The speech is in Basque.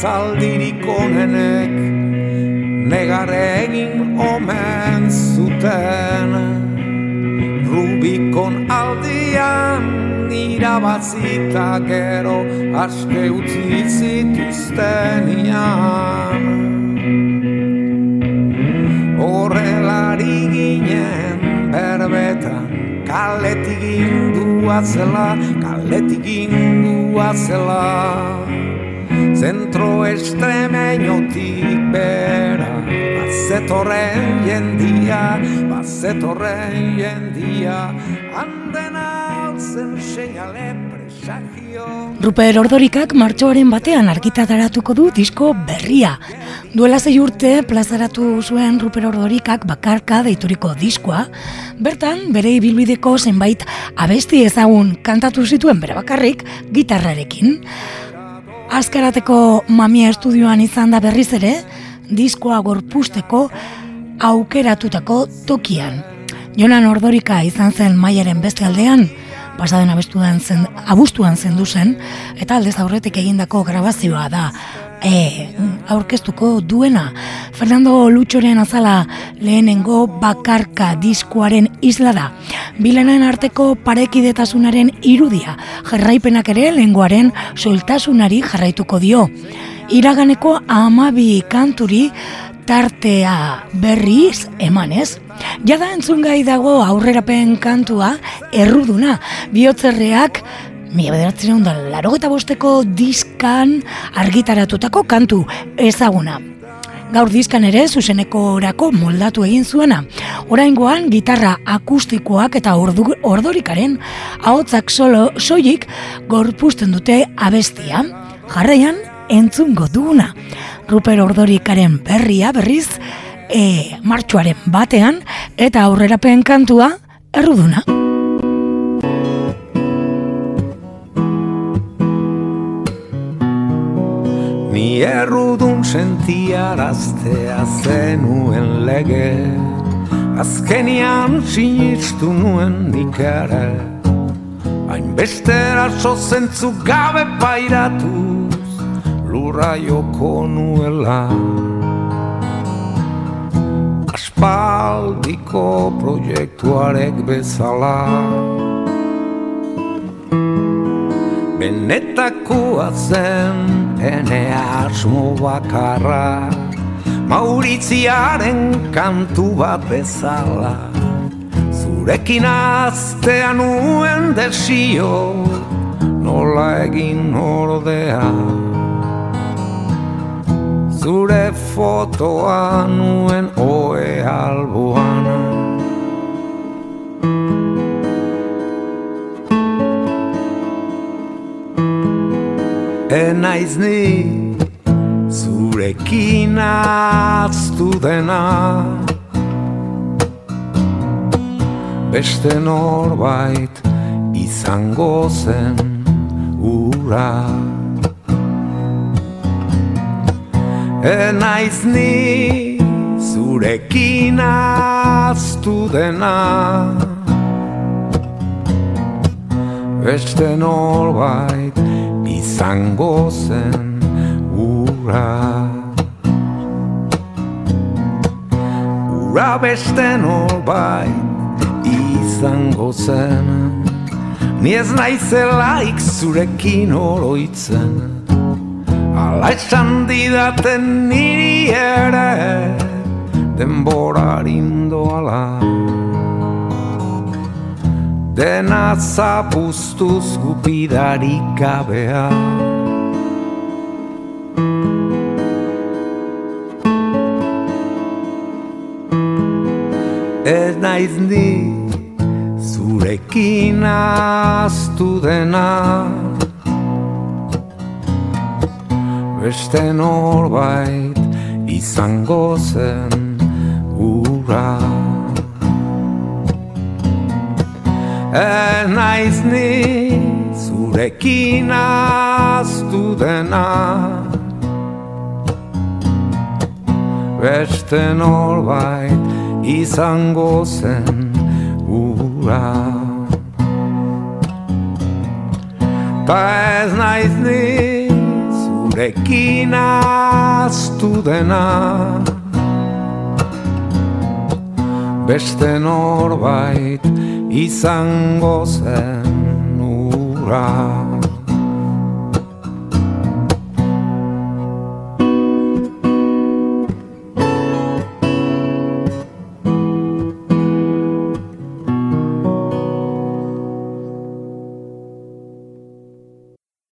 zaldirik onenek negar egin omen zuten. Rubikon aldian irabazita gero aske utzi zituzten ian Horrelari ginen berbetan kaletik indua zela, kaletik indua zela Zentro estremeñotik bera Bazetorren jendia, bazetorren jendia Anden alzen seinale presagio Ruper Ordorikak martxoaren batean argitataratuko du disko berria. Duela zei urte plazaratu zuen Ruper Ordorikak bakarka deituriko diskoa, bertan bere ibilbideko zenbait abesti ezagun kantatu zituen bere bakarrik gitarrarekin. Azkarateko mamia estudioan izan da berriz ere, diskoa gorpusteko aukeratutako tokian. Jonan Ordorika izan zen maiaren beste aldean, pasaden abestuan zen, abustuan zendu zen, eta aldez aurretik egindako grabazioa da e, aurkeztuko duena. Fernando Lutxoren azala lehenengo bakarka diskoaren isla da. Bilenen arteko parekidetasunaren irudia, jarraipenak ere lenguaren soltasunari jarraituko dio. Iraganeko amabi kanturi tartea berriz emanez. Jada entzungai dago aurrerapen kantua erruduna, bihotzerreak Mila bederatzen da, laro bosteko diskan argitaratutako kantu ezaguna. Gaur diskan ere zuzeneko orako moldatu egin zuena. Oraingoan gitarra akustikoak eta ordu, ordorikaren ahotsak solo soilik gorpusten dute abestia. Jarraian entzungo duguna. Ruper ordorikaren berria berriz e, martxoaren batean eta aurrerapen kantua erruduna. Ni errudun sentiaraztea zenuen lege. Azkenian sinistu nuen nik ere. Hainbeste eraso zentzu gabe pairatuz Lurra joko nuela. Aspaldiko proiektuarek bezala. Benetakoa zen ene asmo bakarra Mauritziaren kantu bat bezala. Zurekin aztea nuen desio Nola egin ordea. Zure fotoa nuen oe alboan Enaiz ni zurekin aztu dena. Beste norbait izango zen ura. Enaiz ni zurekin aztu dena. Beste norbait izango zen ura. Ura beste norbait izango zen. Ni ez naizelaik zurekin oroitzen. Ala esan didaten niri ere Denborarin doala Dena zapuztuz gupidarik gabea. Ez naiz ni zurekin aztu dena. Beste norbait izango zen ura naiz ni zurekin aztu dena. Beste norbait izango zen ura. Ta ez naiz ni zurekin aztu dena. Beste norbait izango zen ura